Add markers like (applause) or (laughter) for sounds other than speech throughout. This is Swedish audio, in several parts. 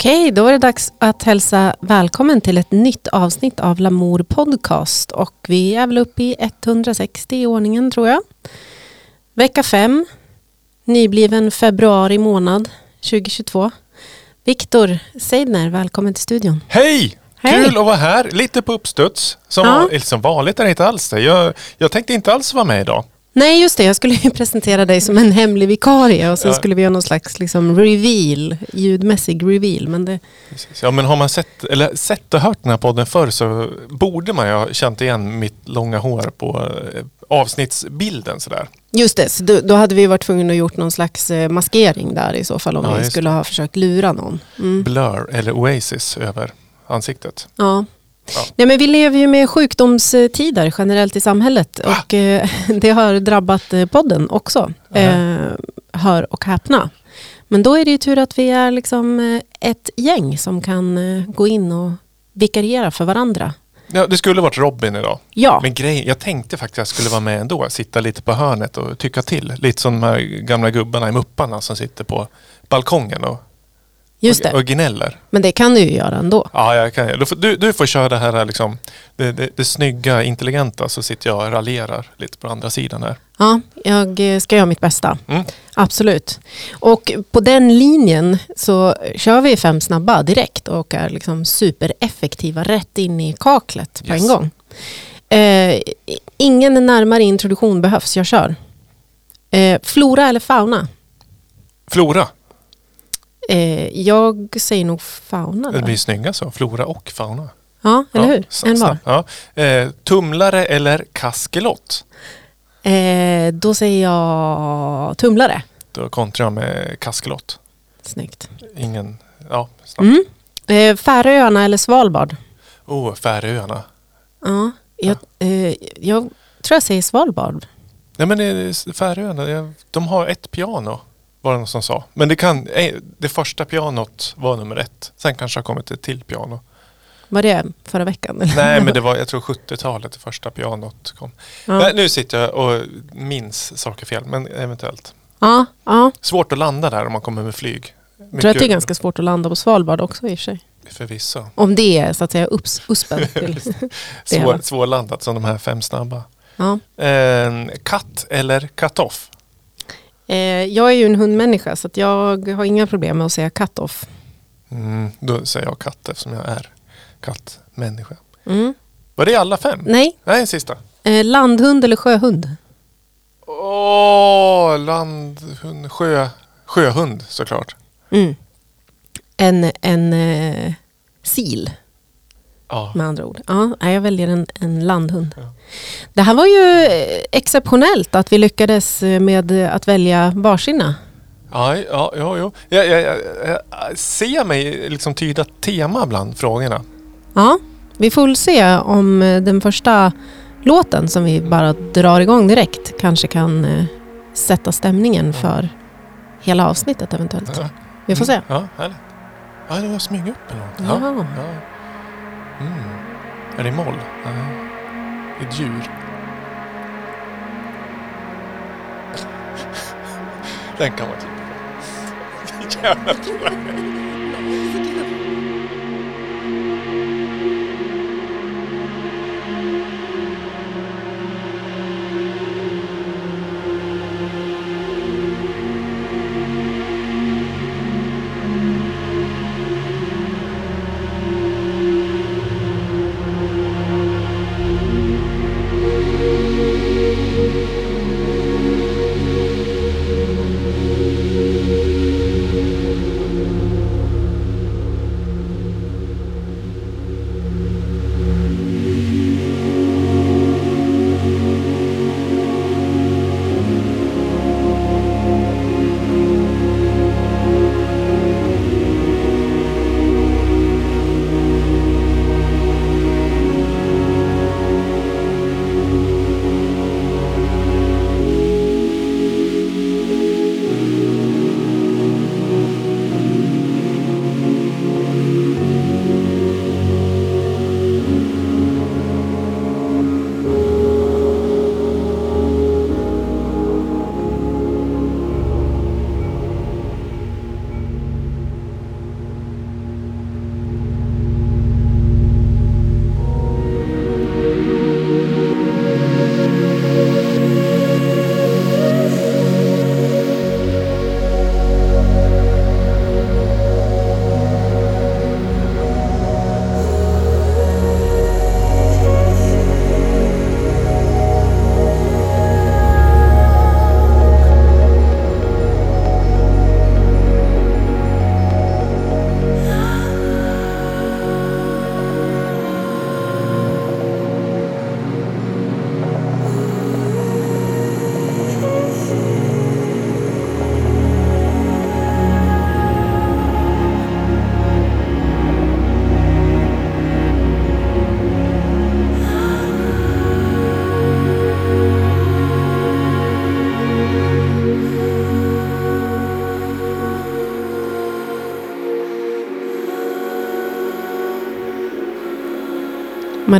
Okej, då är det dags att hälsa välkommen till ett nytt avsnitt av Lamour Podcast. Och vi är väl uppe i 160 i ordningen tror jag. Vecka 5, nybliven februari månad 2022. Viktor Seidner, välkommen till studion. Hej! Hej. Kul att vara här, lite på uppstuds. Som, Ja. som vanligt är det inte alls det. Jag, jag tänkte inte alls vara med idag. Nej, just det. Jag skulle ju (laughs) presentera dig som en hemlig vikarie och sen Ja. skulle vi göra någon slags liksom, reveal, ljudmässig reveal. Men det, Precis. Ja, men har man sett, eller sett och hört den här podden förr så borde man ju ha känt igen mitt långa hår på eh, avsnittsbilden sådär. just det, så då, då hade vi varit tvungna att gjort någon slags eh, maskering där i så fall om Ja, vi skulle ha försökt lura någon. Mm. Blur eller Oasis över ansiktet. Ja. Ja. Nej, men vi lever ju med sjukdomstider generellt i samhället Va? och eh, (laughs) det har drabbat eh, podden också. Eh, hör och häpna. Men då är det ju tur att vi är liksom eh, ett gäng som kan eh, gå in och vikariera för varandra. Ja, det skulle varit Robin idag. Ja, Men grejen, jag tänkte faktiskt att jag skulle vara med ändå. Sitta lite på hörnet och tycka till. Lite som de här gamla gubbarna i Mupparna som sitter på balkongen och, just och, det. och gnäller. Men det kan du ju göra ändå. Ja, jag kan. Du, får- du, du får köra det här liksom, det, det, det snygga, intelligenta så sitter jag och raljerar lite på andra sidan här. Ja, jag eh, ska göra mitt bästa. Mm. Absolut. Och på den linjen så kör vi fem snabba direkt och är liksom supereffektiva rätt in i kaklet på Yes. en gång. Eh, ingen närmare introduktion behövs, jag kör. Eh, flora eller fauna? Flora, Eh, jag säger nog fauna. det Där. blir snygga så. Flora och fauna. Ja, eller ja, hur? En var. Ja. Eh, tumlare eller kaskelott? Eh, då säger jag tumlare. Då kontrar jag med kaskelott. Snyggt. Ingen, ja, snabbt. Mm. Eh, Färöarna eller Svalbard? Oh, Färöarna. Ja, jag, eh, jag tror jag säger Svalbard. Nej men det är Färöarna, de har ett piano. Var det någon som sa. Men det, kan, eh, det första pianot var nummer ett. Sen kanske har kommit ett till piano. Var det förra veckan? Eller? Nej men det var, jag tror 70-talet det första pianot kom. Ja. Nej, nu sitter jag och minns saker fel, men eventuellt. Ja, ja. Svårt att landa där om man kommer med flyg. Jag tror att det är ganska svårt att landa på Svalbard också i och för sig. Förvisso. Om det är så att säga upps, uspen. (laughs) Svår, svårlandat som de här fem snabba. Ja. Eh, katt eller katoff? Eh, jag är ju en hundmänniska så jag har inga problem med att säga cut-off. Mm, då säger jag katt eftersom jag är kattmänniska. Mm. Var det alla fem? Nej, Nej, sista. eh, landhund eller sjöhund? Åh, landhund, sjö, sjöhund såklart. Mm. En, en eh, sil Ja. med andra ord. Ja, jag väljer en, en landhund. Ja. Det här var ju eh, exceptionellt att vi lyckades eh, med att välja varsina. Ja, ja, ja, ja. Jag, jag, jag, jag ser mig liksom tyda tema bland frågorna. Ja, vi får väl se om eh, den första låten som vi bara drar igång direkt kanske kan sätta stämningen för hela avsnittet eventuellt. Vi får se. Mm, Ja, härligt. Ja, det var smyga upp eller något. Ja. ja. Mm. Är det i moll? Ja. Ett djur. (laughs) Den kan man klippa. Typ- (laughs) Jävla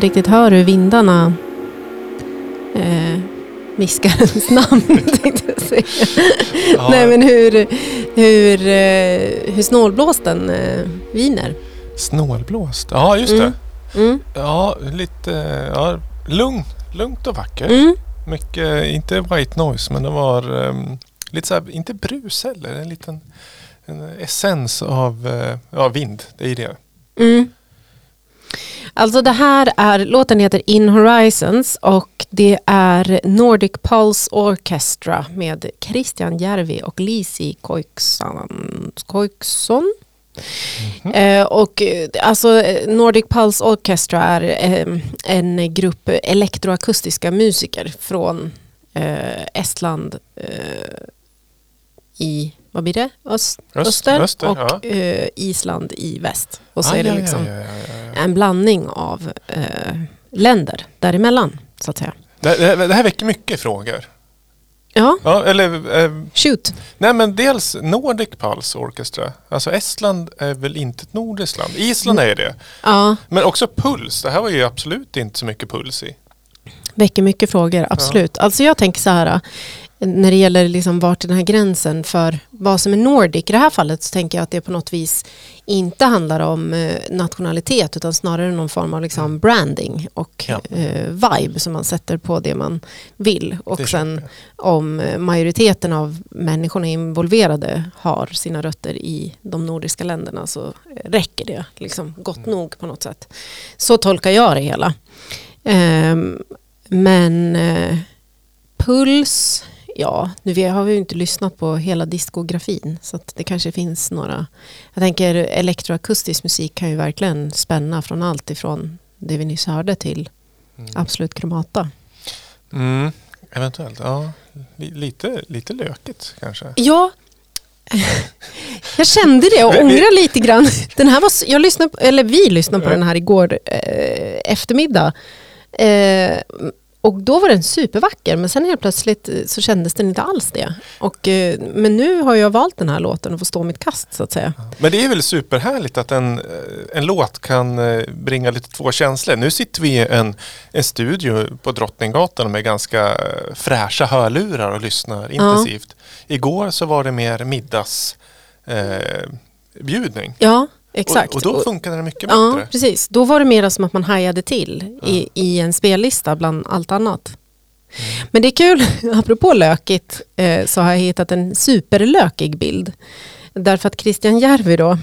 Man riktigt hör hur vindarna eh, viskar ens namn. (laughs) tänkte jag säga. Ja, Nej men hur, hur, eh, hur snålblåst den eh, viner. Snålblåst. Ja, just det. Mm. Mm. Ja, lite ja, lugn, lugnt och vackert. Mm. Mycket, inte white noise, men det var um, lite så här, inte brus heller, en liten en essens av uh, ja, vind. Det är det. Mm. Alltså det här är, låten heter In Horizons och det är Nordic Pulse Orchestra med Christian Järvi och Lisi Koikson. Koikson? Mhm. Eh, och eh, alltså Nordic Pulse Orchestra är eh, en grupp elektroakustiska musiker från eh, Estland eh, i, vad blir det? Öst, Öst- öster, öster, och ja. eh, Island i väst. Och så Ah, är det liksom ja, ja. En blandning av eh, länder däremellan så att säga. Det, det, det här väcker mycket frågor. Ja, Ja, eller, eh, shoot. nej men dels Nordic Pulse Orchestra. Alltså Estland är väl inte ett nordiskt land. Island är det. Ja, Men också puls. Det här var ju absolut inte så mycket puls i. väcker mycket frågor, absolut. Alltså jag tänker så här, när det gäller liksom vart den här gränsen för vad som är Nordic. I det här fallet så tänker jag att det på något vis inte handlar om eh, nationalitet utan snarare någon form av liksom branding och Ja. eh, vibe som man sätter på det man vill. Och sen om eh, majoriteten av människorna involverade har sina rötter i de nordiska länderna så räcker det liksom gott Mm. nog på något sätt. Så tolkar jag det hela. Ehm, men Puls, ja, nu har vi ju inte lyssnat på hela diskografin så det kanske finns några. Jag tänker elektroakustisk musik kan ju verkligen spänna från allt ifrån det vi nyss hörde till Mm. Absolut Kromata. Mm, eventuellt, ja. Li- Lite, lite lökigt kanske. Ja, jag kände det och ångrar lite grann. Den här var, jag lyssnade, eller vi lyssnade på den här igår eh, eftermiddag. Eh, och då var den supervacker men sen helt plötsligt eh, så kändes den inte alls det. Och, eh, men nu har jag valt den här låten och får stå mitt kast så att säga. Men det är väl superhärligt att en, eh, en låt kan bringa lite två känslor. Nu sitter vi i en, en studio på Drottninggatan med ganska fräscha hörlurar och lyssnar intensivt. Igår så var det mer middagsbjudning. Eh. Ja, exakt. Och, och då funkade det mycket Ja, bättre. precis. Då var det mer som att man hajade till i, i en spellista bland allt annat. Mm. Men det är kul, (laughs) apropå lökigt, eh, så har jag hittat en superlökig bild. Därför att Christian Järvi då,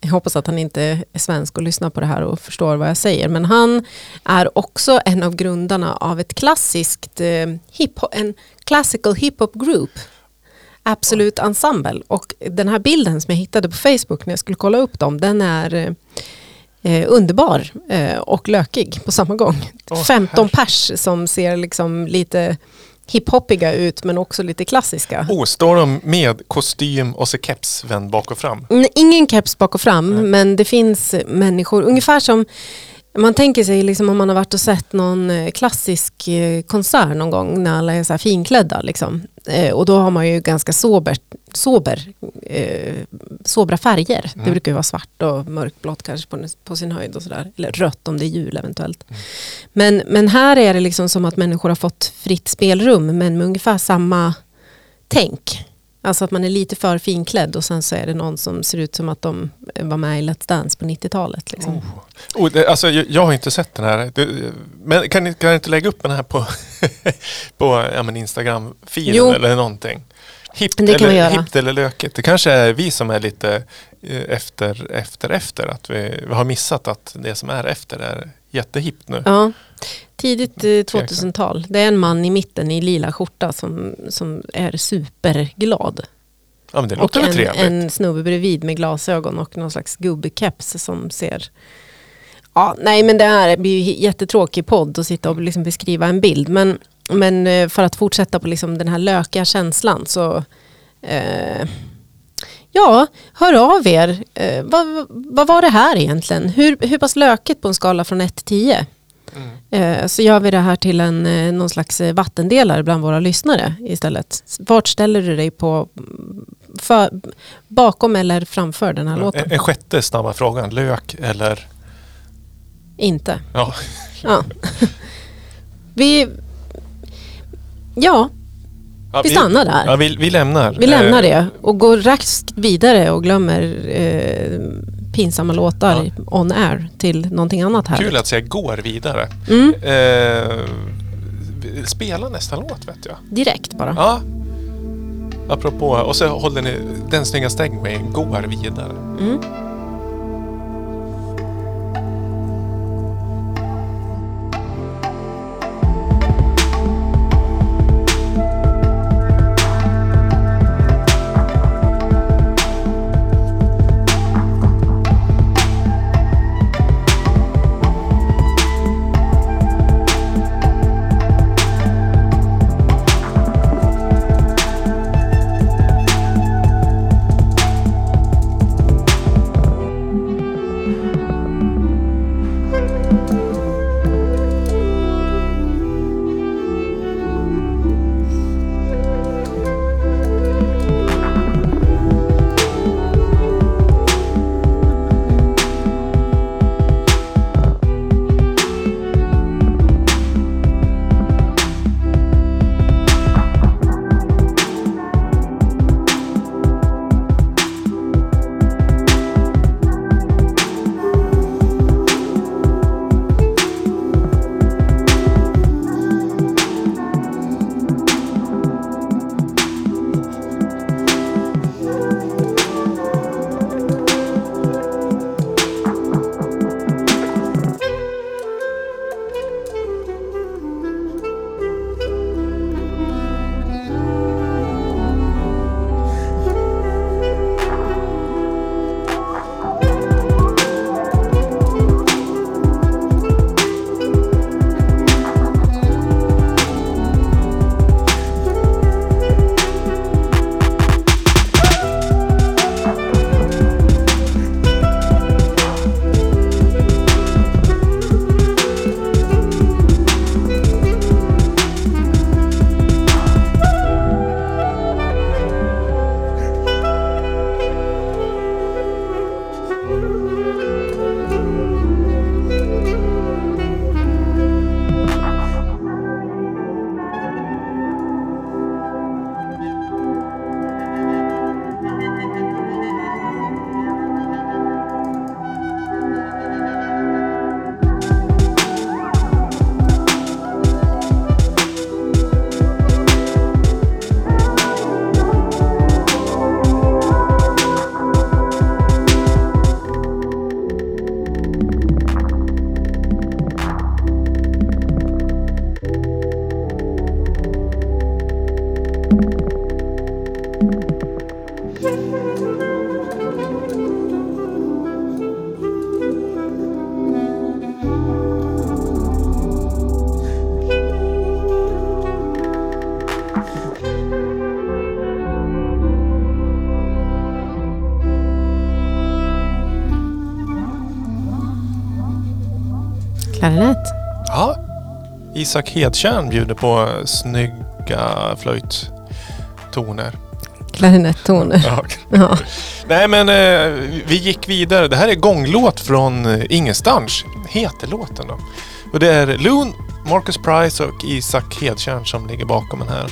jag hoppas att han inte är svensk och lyssnar på det här och förstår vad jag säger, men han är också en av grundarna av ett klassiskt eh, hip en classical hiphop group. Absolut Ensemble. Och den här bilden som jag hittade på Facebook när jag skulle kolla upp dem, den är eh, underbar eh, och lökig på samma gång. Åh, 15 pers som ser liksom lite hiphoppiga ut men också lite klassiska. Oh, står de med kostym och så keps vänd bak och fram? Mm, Ingen keps bak och fram Nej. men det finns människor, ungefär som man tänker sig liksom om man har varit och sett någon eh, klassisk eh, konsert någon gång när alla är så finklädda. Liksom. Eh, och då har man ju ganska sober, sober, eh, sobra färger. Det Mm. brukar ju vara svart och mörkblått kanske på, på sin höjd och sådär. Eller rött om det är jul eventuellt. Mm. Men, men här är det liksom som att människor har fått fritt spelrum men med ungefär samma tänk. Alltså att man är lite för finklädd och sen så är det någon som ser ut som att de var med i Let's Dance på 90-talet. Liksom. Oh. Oh, det, alltså, jag, jag har inte sett den här. Det, men kan ni, kan ni inte lägga upp den här på, (laughs) på ja, Instagram-filen eller någonting? Hippt Det kan vi eller, hippt eller lökigt. Det kanske är vi som är lite eh, efter, efter, efter. Att vi har missat att det som är efter är jättehippt nu. Ja. Tidigt eh, 2000-tal. Det är en man i mitten i lila skjorta som, som är superglad. Ja, men det Och låter väl en, trevligt. en snubbe bredvid med glasögon och någon slags gubbekeps som ser Ja, nej men det här blir ju jättetråkig podd att sitta och liksom beskriva en bild. Men, men eh, för att fortsätta på liksom den här lökiga känslan så eh, Ja, hör av er. Eh, vad, vad var det här egentligen? Hur, hur pass lökigt på en skala från 1 till 10? Mm. Eh, så gör vi det här till en, eh, någon slags eh, vattendelare bland våra lyssnare istället. Vart ställer du dig på för, bakom eller framför den här låten? En, en sjätte snabba frågan. Lök eller inte. Ja. Ja. (laughs) vi... Ja, Ja, vi stannar där. Ja, vi, vi lämnar. Vi lämnar Eh, det och går raskt vidare och glömmer eh, pinsamma låtar on air till någonting annat här. Kul att säga går vidare. Mm, Eh, spela nästa låt vet jag. direkt bara. Ja. Apropå, och så håller ni den snygga segwayen går vidare. Mm. Isak Hedtjärn bjuder på snygga flöjttoner. Klarinetttoner. Ja. Ja. Nej men eh, vi gick vidare. Det här är gånglåt från ingenstans. Heter låten då. Och det är Loon, Marcus Price och Isak Hedtjärn som ligger bakom den här.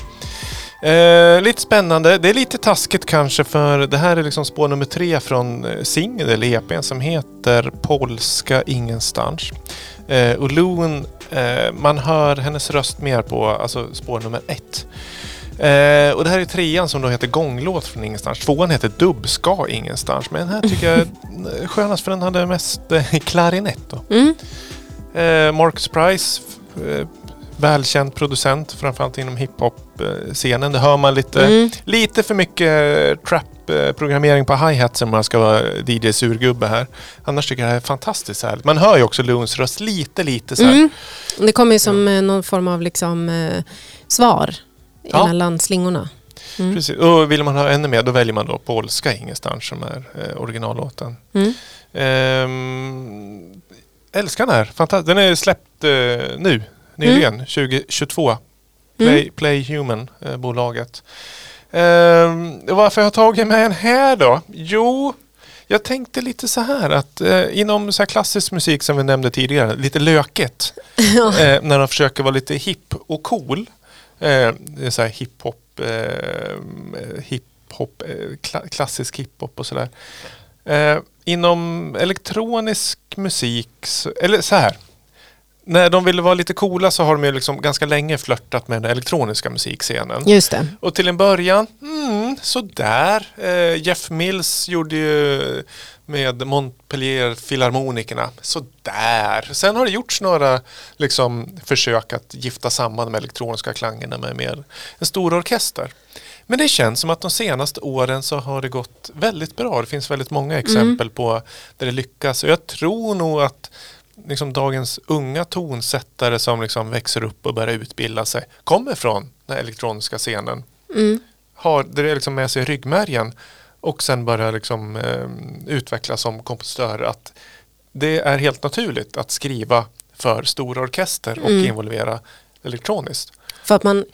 Eh, lite spännande. Det är lite taskigt kanske för det här är liksom spår nummer tre från eh, singel eller EPn som heter Polska ingenstans. Eh, och Loon, eh, man hör hennes röst mer på alltså spår nummer ett. Eh, och det här är trean som då heter Gånglåt från ingenstans. Tvåan heter Dubbska ingenstans. Men den här tycker jag (laughs) är skönast för den hade mest eh, klarinett. Mm. Eh, Marcus Price, eh, välkänd producent framförallt inom hiphop-scenen. Det hör man lite, Mm. lite för mycket trap-programmering på hi-hats om man ska vara DJ-surgubbe här. Annars tycker jag det här är fantastiskt härligt. Man hör ju också Loons röst lite, lite så här. Mm. Det kommer ju som eh, någon form av liksom, eh, svar Ja. emellan slingorna. Mm. Precis. Och vill man ha ännu mer då väljer man då Polska ingenstans som är eh, originallåten. Mm. Ehm, älskar den här. Fantastisk. Den är släppt eh, nu, nyligen, 2022. Play, Play Human, eh, bolaget. Ehm, varför har jag tagit med den här då? Jo, Jag tänkte lite så här att eh, inom så klassisk musik som vi nämnde tidigare, lite löket, (laughs) eh, när de försöker vara lite hipp och cool. Eh, så här hiphop, eh, hiphop eh, kla- klassisk hiphop och sådär. Eh, inom elektronisk musik, så, eller så här. När de ville vara lite coola så har de ju liksom ganska länge flörtat med den elektroniska musikscenen. Just det. Och till en början, mm, sådär. Eh, Jeff Mills gjorde ju med Montpellier Filharmonikerna, sådär. Sen har det gjorts några liksom, försök att gifta samman de elektroniska klangerna med mer en stor orkester. Men det känns som att de senaste åren så har det gått väldigt bra. Det finns väldigt många exempel på där det lyckas. Och jag tror nog att liksom dagens unga tonsättare som liksom växer upp och börjar utbilda sig kommer från den elektroniska scenen. Mm. Har det liksom med sig i ryggmärgen och sen börjar liksom, eh, utvecklas som kompositör. Att det är helt naturligt att skriva för stora orkester och Mm. involvera elektroniskt. För att man,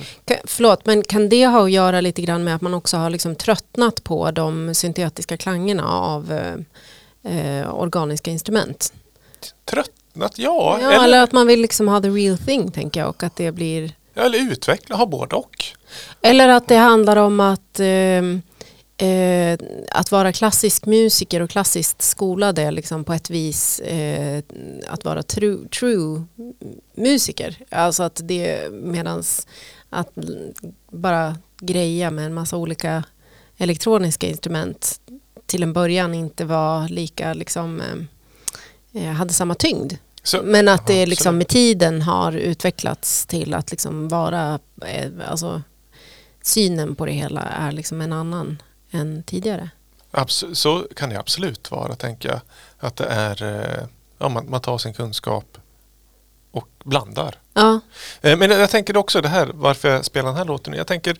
förlåt, men kan det ha att göra lite grann med att man också har liksom tröttnat på de syntetiska klangerna av eh, eh, organiska instrument? Tröttnat? Ja, Ja, eller, eller att man vill liksom ha the real thing tänker jag och att det blir eller utveckla, ha både och. Eller att det handlar om att, eh, eh, att vara klassisk musiker och klassiskt skolad är liksom på ett vis eh, att vara true, true musiker. Alltså att det medans att bara greja med en massa olika elektroniska instrument till en början inte var lika liksom eh, eh, hade samma tyngd. Så, Men att det Ja, liksom absolut. med tiden har utvecklats till att liksom vara, eh, alltså synen på det hela är liksom en annan än tidigare. Abs- så kan det absolut vara, tänker jag. Att det är, eh, ja, man, man tar sin kunskap och blandar. Ja, Eh, Men jag tänker också det här, varför jag spelar den här låten. Jag tänker,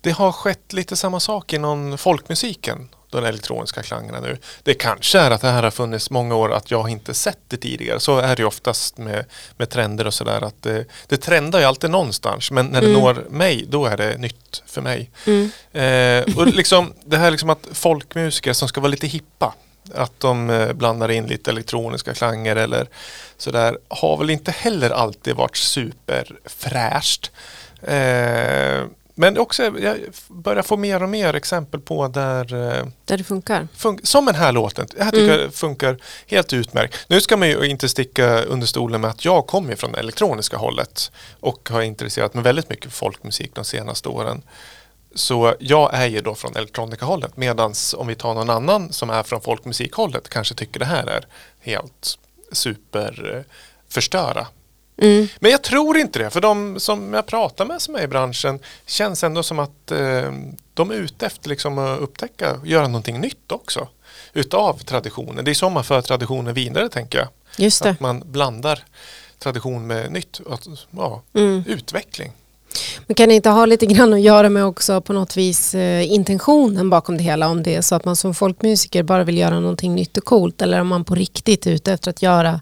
det har skett lite samma sak inom folkmusiken, de elektroniska klangerna nu. Det kanske är att det här har funnits många år, att jag inte sett det tidigare. Så är det oftast med, med trender och sådär. att Det, det trendar ju alltid någonstans, men när det Mm. når mig, då är det nytt för mig. mm. Eh, och liksom, det här liksom att folkmusiker som ska vara lite hippa, att de eh, blandar in lite elektroniska klanger eller sådär, har väl inte heller alltid varit superfräscht. Eh, men också, jag börjar få mer och mer exempel på där eh, där det funkar. fun- som den här låten. Det här tycker Mm. jag funkar helt utmärkt. Nu ska man ju inte sticka under stolen med att jag kommer från det elektroniska hållet och har intresserat mig väldigt mycket för folkmusik de senaste åren. Så jag är ju då från elektronikahållet medan om vi tar någon annan som är från folkmusikhållet kanske tycker det här är helt super eh, förstöra. Mm. Men jag tror inte det, för de som jag pratar med som är i branschen känns ändå som att eh, de är ute efter liksom att upptäcka och göra någonting nytt också. Utav traditionen. Det är så man för traditionen vidare tänker jag. Just det. Att man blandar tradition med nytt. Att, ja, Mm. Utveckling. Men kan det inte ha lite grann att göra med också på något vis eh, intentionen bakom det hela? Om det är så att man som folkmusiker bara vill göra någonting nytt och coolt eller om man på riktigt är ute efter att göra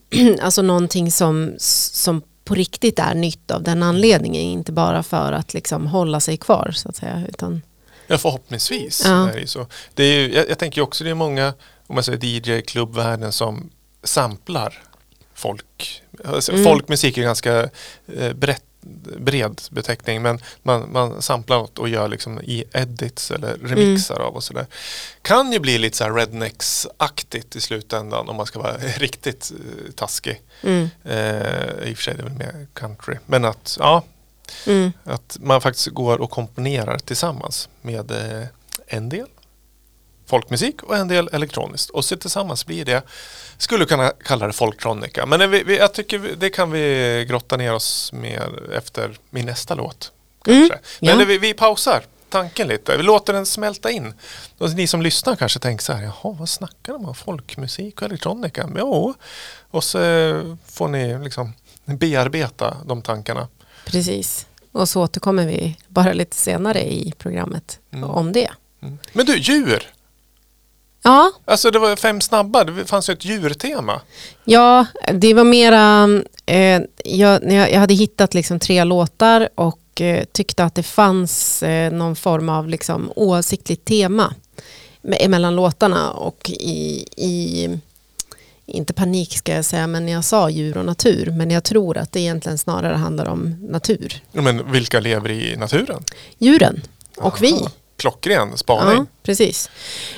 (clears throat) alltså någonting som, som på riktigt är nytt av den anledningen. Inte bara för att liksom hålla sig kvar så att säga. Utan, Ja, förhoppningsvis. Ja. Det så. Det är ju, jag, jag tänker också det är många om man säger DJ-klubbvärlden som samplar folk. Alltså, Mm. Folkmusik är ganska eh, brett, bred beteckning men man, man samplar något och gör liksom i edits eller remixar av och sådär. Kan ju bli lite så rednecks-aktigt i slutändan om man ska vara (laughs) riktigt eh, taskig. mm, Eh, I och för sig är det väl mer country. Men att, ja, mm, att man faktiskt går och komponerar tillsammans med eh, en del folkmusik och en del elektroniskt. Och så tillsammans blir det, skulle kunna kalla det folktronica. Men vi, vi, jag tycker vi, det kan vi grotta ner oss med efter min nästa låt. Mm, Kanske. Men ja. vi, vi pausar tanken lite. Vi låter den smälta in. Och ni som lyssnar kanske tänker så här, jaha vad snackar de om? Folkmusik och elektronika? Jo, och så får ni liksom bearbeta de tankarna. precis. Och så återkommer vi bara lite senare i programmet Mm. om det. Mm. Men du, djur! Ja, Alltså det var fem snabba, det fanns ju ett djurtema. Ja, det var mera, eh, jag, jag, hade hittat liksom tre låtar och eh, tyckte att det fanns eh, någon form av liksom oavsiktligt tema emellan låtarna och i, i inte panik ska jag säga, men jag sa djur och natur. Men jag tror att det egentligen snarare handlar om natur. Men vilka lever i naturen? Djuren och vi. Klockren spaning. Ja, precis.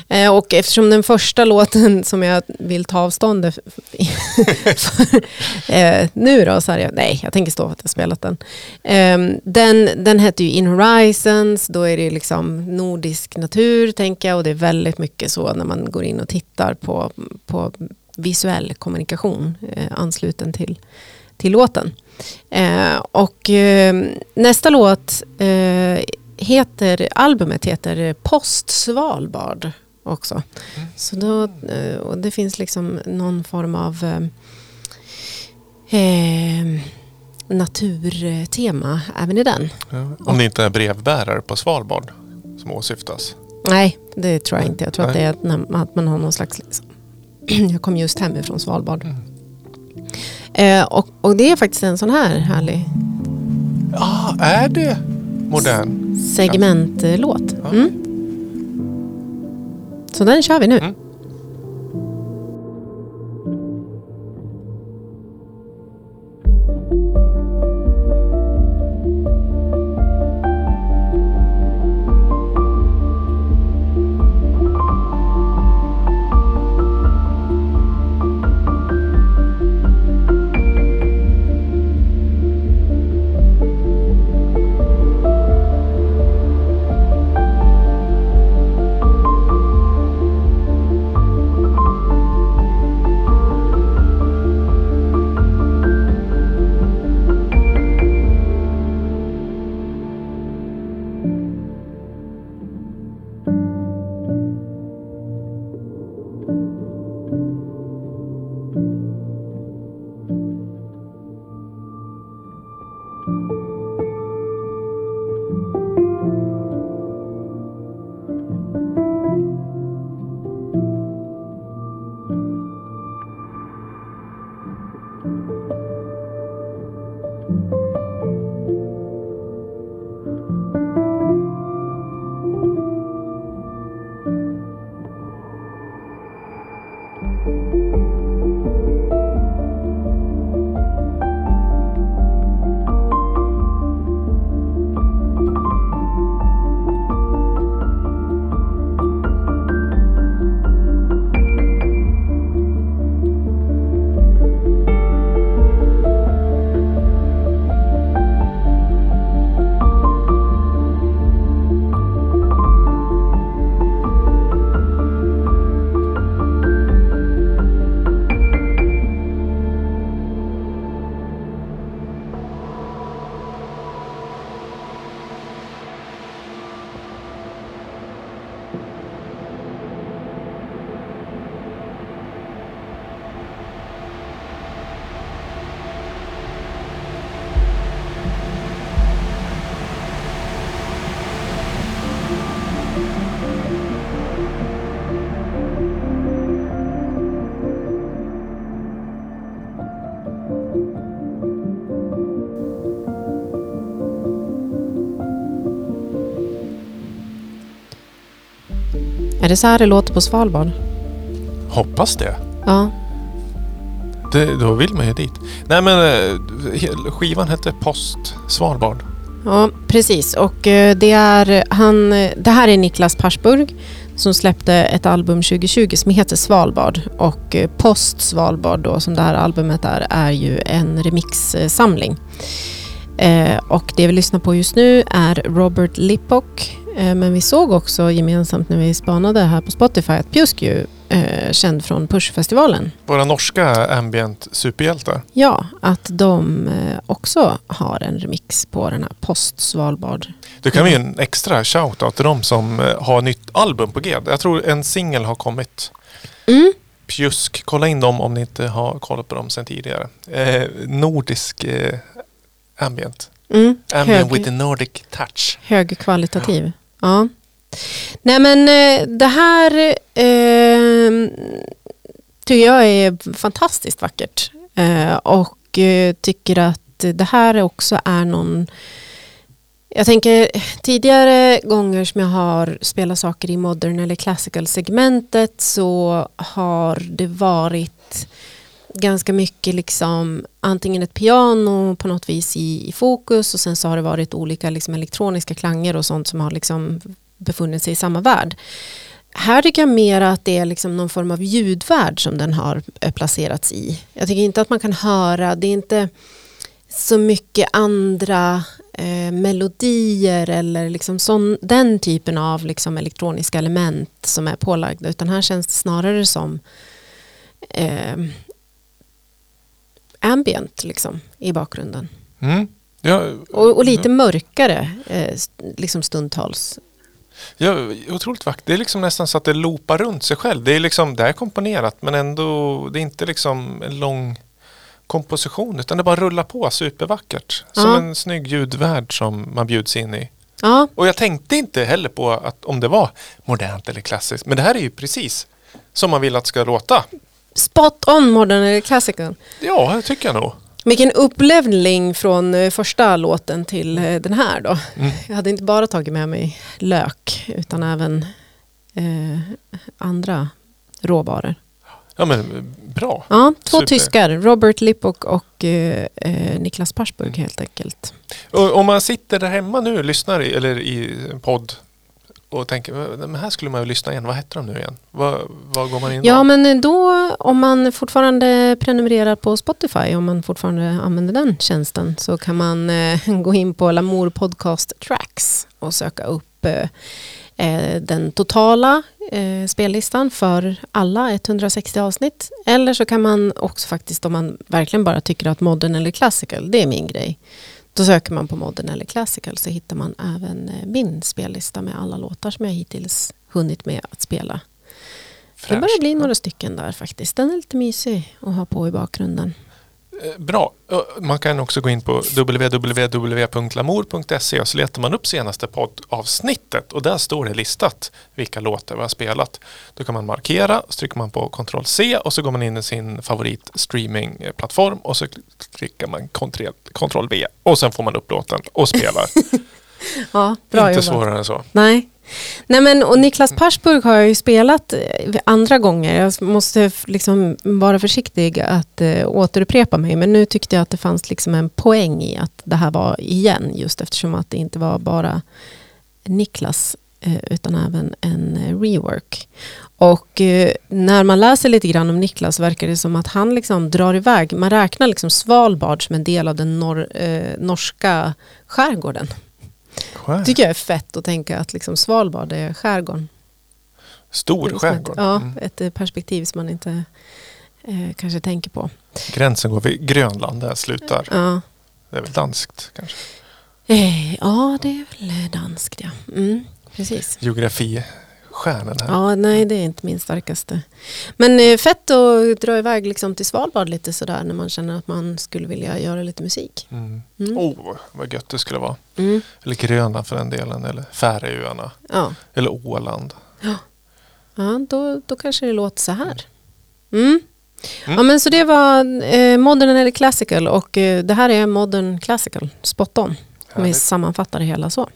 Eh, och eftersom den första låten som jag vill ta avstånd (laughs) för, eh, nu då, så här, nej, jag tänker stå för att jag spelat den. Eh, den. Den heter ju In Horizons, då är det liksom nordisk natur, tänker jag, och det är väldigt mycket så när man går in och tittar på, på visuell kommunikation eh, ansluten till, till låten. Eh, och eh, nästa låt eh, heter, albumet heter Post Svalbard också. Så då, eh, och det finns liksom någon form av eh, eh, naturtema även i den. Ja. Om det inte är brevbärare på Svalbard som åsyftas. Nej, det tror jag inte. Jag tror att Nej. det är att, att man har någon slags... Liksom, (clears throat) jag kom just hemifrån Svalbard. Mm. Eh, och, och det är faktiskt en sån här härlig Ah, är det modern? Segmentlåt. Mm. Så den kör vi nu. Är det så här det låter på Svalbard? Hoppas det. Ja. det. Då vill man ju dit. Nej men eh, skivan hette Post Svalbard. Ja, precis. Och eh, det, är, han, det här är Niklas Parsburg som släppte ett album 2020 som heter Svalbard. Och eh, Post Svalbard då, som det här albumet är, är ju en remixsamling. Eh, och det vi lyssnar på just nu är Robert Lippock. Eh, men vi såg också gemensamt när vi spanade här på Spotify att Pjusk ju eh, känd från Pushfestivalen. Våra norska ambient superhjältar. Ja, att de eh, också har en remix på den här Post Svalbard. Det kan vi ge en extra shoutout till de som har nytt album på G. Jag tror en singel har kommit. Mm. Pjusk, kolla in dem om ni inte har kollat på dem sedan tidigare. Eh, nordisk eh, ambient. Mm. Ambient Hög, with a Nordic touch. högkvalitativ. Ja. Nej men eh, det här eh, tycker jag är fantastiskt vackert. Eh, och eh, tycker att det här också är någon Jag tänker tidigare gånger som jag har spelat saker i modern eller classical segmentet så har det varit ganska mycket liksom antingen ett piano på något vis i, i fokus och sen så har det varit olika liksom elektroniska klanger och sånt som har liksom befunnit sig i samma värld. Här tycker jag mer att det är liksom någon form av ljudvärld som den har placerats i. Jag tycker inte att man kan höra, det är inte så mycket andra eh, melodier eller liksom sån, den typen av liksom elektroniska element som är pålagda utan här känns det snarare som eh, ambient liksom, i bakgrunden. Mm. Ja, och, och, lite mörkare eh, liksom stundtals. Ja, otroligt vackert. Det är liksom nästan så att det loopar runt sig själv. Det är liksom, det är komponerat men ändå, det är inte liksom en lång komposition utan det bara rullar på supervackert. Som ja. en snygg ljudvärld som man bjuds in i. Ja. Och jag tänkte inte heller på att om det var modernt eller klassiskt. Men det här är ju precis som man vill att det ska låta. Spot on modern classical. Ja, det tycker jag nog. Vilken upplevning från eh, första låten till eh, den här då. Mm. Jag hade inte bara tagit med mig lök utan även eh, andra råvaror. Ja men bra. Ja, två Super. tyskar, Robert Lippock och eh, eh Niklas Parsburg mm. helt enkelt. Och om man sitter där hemma nu och lyssnar i, eller i podd och tänker, men här skulle man ju lyssna igen, vad hette de nu igen? Vad, vad går man in Ja då? men då om man fortfarande prenumererar på Spotify, om man fortfarande använder den tjänsten så kan man eh, (laughs) gå in på Lamour Podcast Tracks och söka upp eh, eh den totala eh, spellistan för alla 160 avsnitt. Eller så kan man också faktiskt om man verkligen bara tycker att modern eller classical, det är min grej då söker man på modern eller classical så hittar man även eh, min spellista med alla låtar som jag hittills hunnit med att spela. Fräsch. Det börjar bli några stycken där faktiskt. Den är lite mysig att ha på i bakgrunden. Eh, bra. Man kan också gå in på www.lamour.se och så letar man upp senaste poddavsnittet och där står det listat vilka låtar vi har spelat. Då kan man markera, så trycker man på Ctrl C och så går man in i sin favorit streamingplattform och så klickar man Ctrl V och sen får man upp låten och spelar. (laughs) ja, bra Inte jobbat. svårare än så. Nej. Nej men och Niklas Persburg har jag ju spelat eh, andra gånger. Jag måste liksom vara försiktig att eh, återupprepa mig. Men nu tyckte jag att det fanns liksom en poäng i att det här var igen. Just eftersom att det inte var bara Niklas eh, utan även en rework. Och eh, när man läser lite grann om Niklas verkar det som att han liksom drar iväg. Man räknar liksom Svalbard som en del av den nor norska skärgården. Skär. tycker jag är fett att tänka att liksom Svalbard är skärgården. Stor skärgård? Ja, mm. ett eh, perspektiv som man inte eh, kanske tänker på. Gränsen går vid Grönland där slutar. Ja. Det är väl danskt kanske? Eh, ja, det är väl danskt ja. Mm, precis. Geografi stjärnan här. Ja, nej det är inte min starkaste. Men eh, fett att dra iväg liksom till Svalbard lite sådär när man känner att man skulle vilja göra lite musik. Mm. Mm. Oh, vad gött det skulle vara. Mm. Eller Grönland för den delen, eller Färöarna. Ja. Eller Åland. Ja, ja då, då kanske det låter så här. Mm. mm. Ja, men så det var eh, Modern eller Classical och eh, det här är Modern Classical, spot on. Om vi sammanfattar det hela så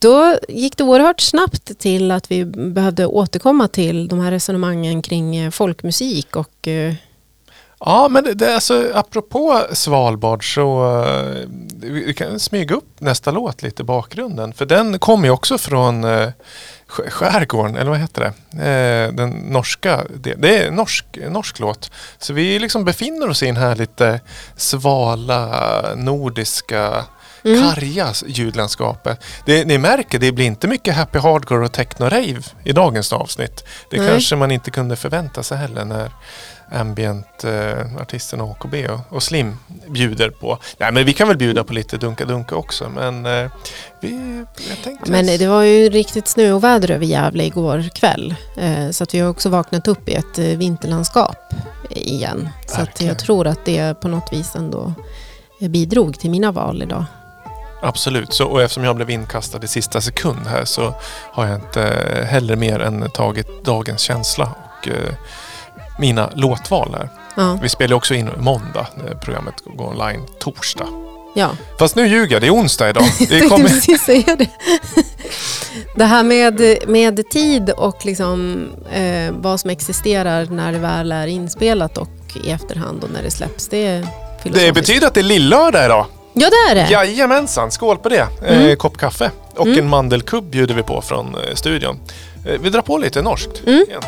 då gick det oerhört snabbt till att vi behövde återkomma till de här resonemangen kring eh, folkmusik och eh, Ja, men det, det, alltså, apropå Svalbard så uh, vi kan smyga upp nästa låt lite i bakgrunden. För den kommer ju också från uh, skärgården, eller vad heter det? Uh, den norska, det, det är en norsk, norsk låt. Så vi liksom befinner oss i den här lite svala nordiska mm. karga ljudlandskapet. Det, ni märker, det blir inte mycket happy hardcore och techno-rave i dagens avsnitt. Det Nej. kanske man inte kunde förvänta sig heller när ambient-artisterna eh, AKB och, och, Slim bjuder på. Nej men vi kan väl bjuda på lite dunka-dunka också men eh, vi, jag tänkte... Men det var ju riktigt snö och väder över Gävle igår kväll. Eh, så att vi har också vaknat upp i ett eh, vinterlandskap igen. Så att jag tror att det på något vis ändå bidrog till mina val idag. Absolut, så, och eftersom jag blev inkastad i sista sekund här så har jag inte heller mer än tagit dagens känsla och eh, mina låtval här. Ja. Vi spelar också in måndag, när programmet går online torsdag. Ja, Fast nu ljuger jag, det är onsdag idag. (laughs) Det kommer... precis säga det. (laughs) Det här med, med tid och liksom, eh, vad som existerar när det väl är inspelat och i efterhand och när det släpps. Det är Det betyder att det är lillördag idag. Ja, det är det. Jajamensan, skål på det. Mm. Eh, kopp kaffe. Och Mm. en mandelkubb bjuder vi på från eh, studion. Eh, vi drar på lite norskt. Mm. igen.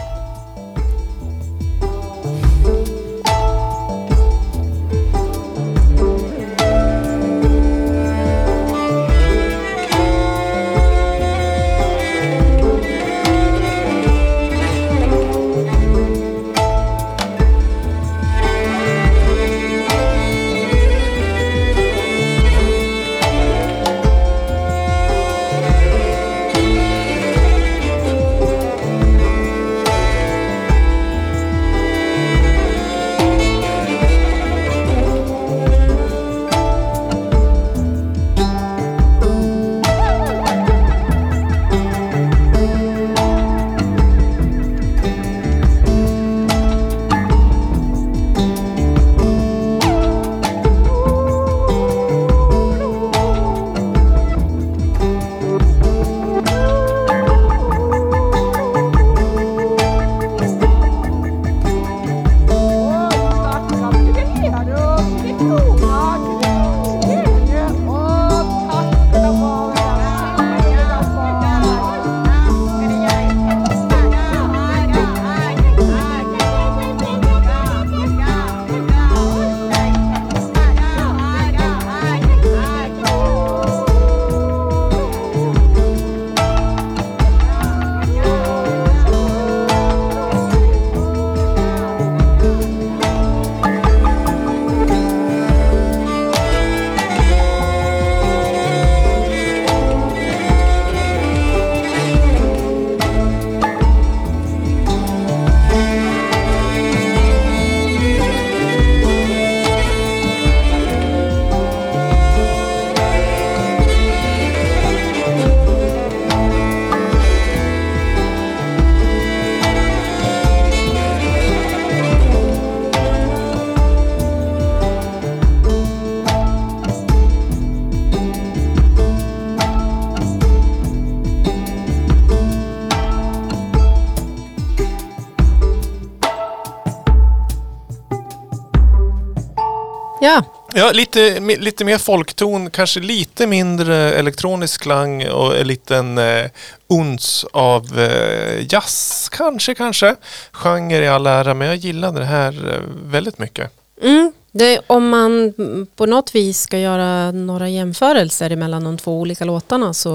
Lite, lite mer folkton, kanske lite mindre elektronisk klang och en liten eh, uns av eh, jazz kanske, kanske. Genre i all ära, men jag gillade det här eh, väldigt mycket. mm, det, om man på något vis ska göra några jämförelser mellan de två olika låtarna så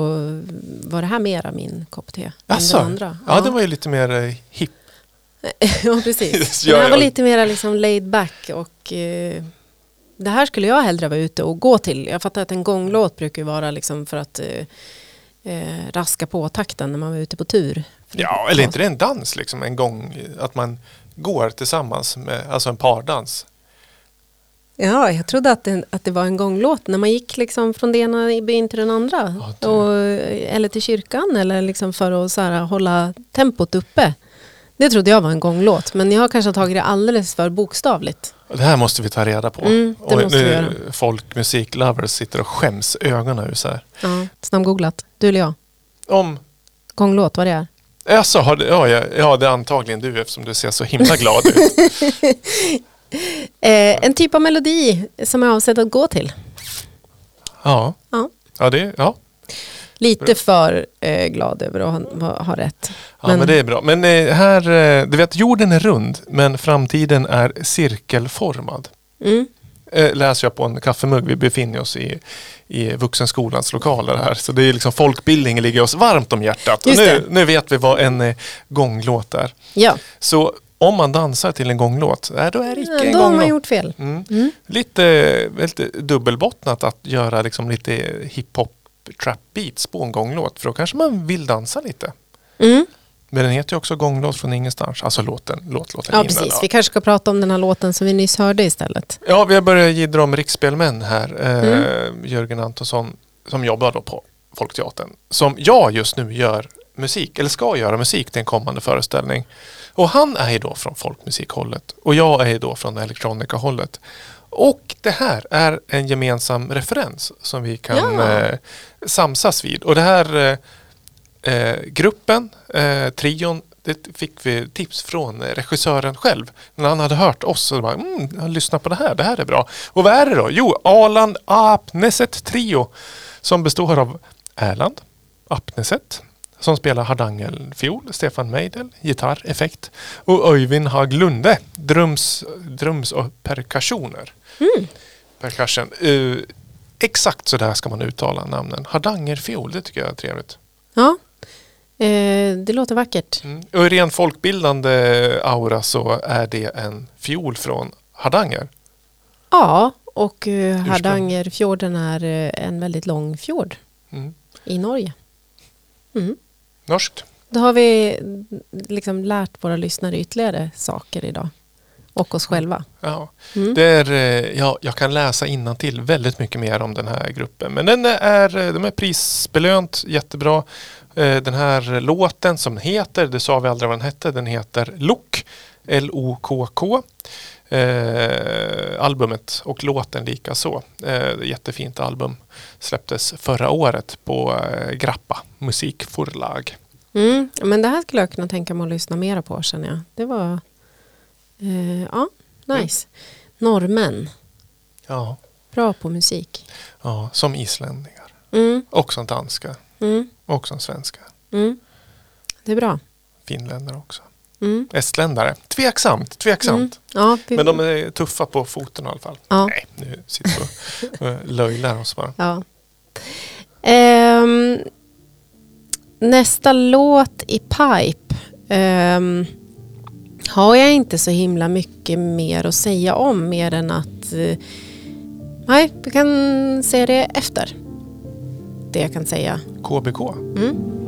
var det här mera min kopp te än Asså? det andra. Ja, det var ju lite mer eh, hipp. (laughs) ja, precis. (laughs) Ja, Den här var ja. lite mer liksom laid back och eh, det här skulle jag hellre vara ute och gå till. Jag fattar att en gånglåt brukar vara liksom för att eh, eh, raska på takten när man var ute på tur. Ja, eller inte det en dans liksom en gång? Att man går tillsammans med, alltså en pardans. Ja, jag trodde att det, att det var en gånglåt när man gick liksom från det ena i byn till den andra. Ja, det- och, eller till kyrkan eller liksom för att så här, hålla tempot uppe. Det trodde jag var en gånglåt, men jag har kanske tagit det alldeles för bokstavligt. Det här måste vi ta reda på. Mm, och nu folkmusiklovers sitter och skäms ögonen ur så här. Ja. Snabbgooglat, du eller jag? Om Gånglåt, vad det är? Alltså, har det, ja, ja, ja, det är antagligen du eftersom du ser så himla glad ut. (laughs) Eh, en typ av melodi som är avsedd att gå till. Ja, Ja. ja, det, ja. Lite för eh, glad över att ha, ha rätt. ja men, Men- det är bra. Men eh, här, eh, du vet jorden är rund men framtiden är cirkelformad. Mm. Eh, läser jag på en kaffemugg. Vi befinner oss i, i Vuxenskolans lokaler här. Så det är liksom folkbildning ligger oss varmt om hjärtat. Och nu, det. nu vet vi vad en eh, gånglåt är. Ja, Så om man dansar till en gånglåt, då är det icke ja en då har man gånglåt. gjort fel. Mm. Mm. Lite, lite dubbelbottnat att göra liksom lite hiphop trap beats på en gånglåt. För då kanske man vill dansa lite. Mm. Men den heter ju också gånglåt från ingenstans. Alltså låten, låt, låten Ja, innan. precis. Vi kanske ska prata om den här låten som vi nyss hörde istället. ja, vi har börjat jiddra om riksspelmän här. Eh, Mm. Jörgen Antonsson som jobbar då på Folkteatern. Som jag just nu gör musik, eller ska göra musik till en kommande föreställning. Och han är ju då från folkmusikhållet och jag är ju då från elektronikahållet. Och det här är en gemensam referens som vi kan Ja. eh, samsas vid. Och det här eh, eh, gruppen, eh, trion, det fick vi tips från regissören själv. När han hade hört oss så bara, mm, jag lyssnar på det här, det här är bra. Och vad är det då? Jo, Arland Apneset Trio som består av Erland Apneset som spelar hardangelfiol, Stefan Meidel, gitarr, effekt och Öyvind Haglunde, drums, drums och perkussioner. Percussion. Uh, exakt så där ska man uttala namnen. Hardangerfiol, det tycker jag är trevligt. Ja, eh, det låter vackert. Mm. Och i ren folkbildande aura så är det en fiol från Hardanger. Ja, och eh, Hardangerfjorden är eh, en väldigt lång fjord Mm. i Norge. Mm. Norskt. Då har vi liksom lärt våra lyssnare ytterligare saker idag. Och oss själva. Ja. Mm. Det är, eh, ja, jag kan läsa till väldigt mycket mer om den här gruppen. Men den är, eh, de är prisbelönt, jättebra. Eh, Den här låten som heter, det sa vi aldrig vad den hette, den heter Lok. L-O-K-K. Eh, albumet och låten lika så. Eh, jättefint album. Släpptes förra året på eh, Grappa musikförlag. Mm. Men det här skulle jag kunna tänka mig att lyssna mera på känner jag. Det var eh, ja, nice. Norrmän, Ja, bra på musik. ja, som islänningar. Mm. Och som danska. Mm. Och som svenska. Mm. Det är bra. Finländare också. Mm. Estländare. Tveksamt, tveksamt. Mm. Ja, Men de är tuffa på foten i alla fall. Ja. Nej, nu sitter vi och eh, löjlar oss bara. Ja. Ehm, nästa låt i Pipe ehm, har jag inte så himla mycket mer att säga om mer än att eh, nej, vi kan säga det efter. Det jag kan säga. KBK. Mm.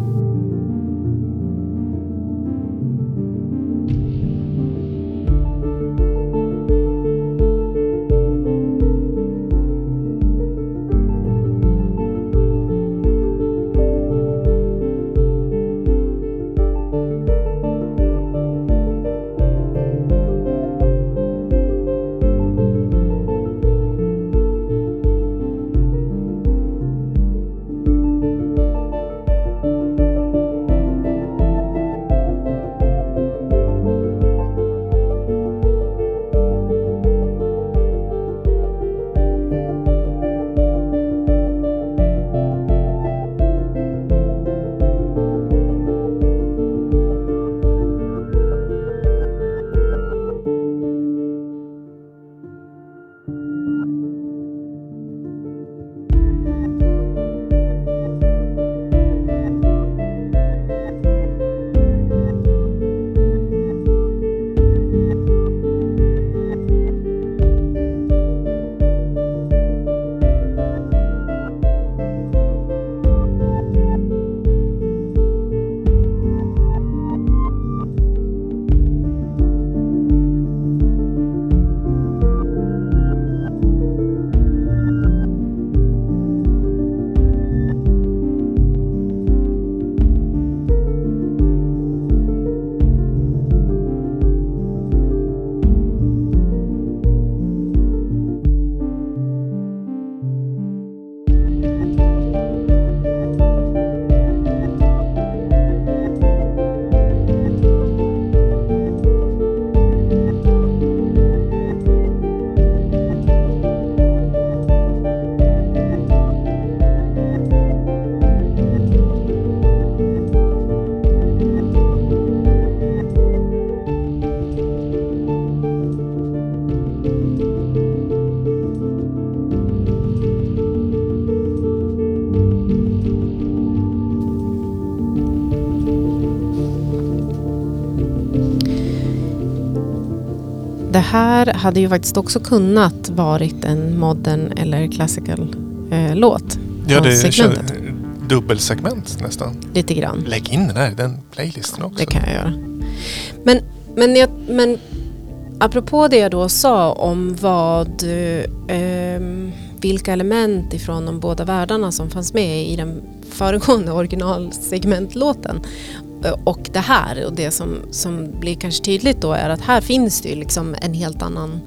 Här hade ju faktiskt också kunnat varit en modern eller classical eh, låt. Ja, det segmentet. dubbelsegment nästan. Lite grann. Lägg in den här i den playlisten också. Det kan jag göra. Men, men, jag, men apropå det jag då sa om vad, eh, vilka element ifrån de båda världarna som fanns med i den föregående originalsegmentlåten Eh, och det här och det som, som blir kanske tydligt då är att här finns det ju liksom en helt annan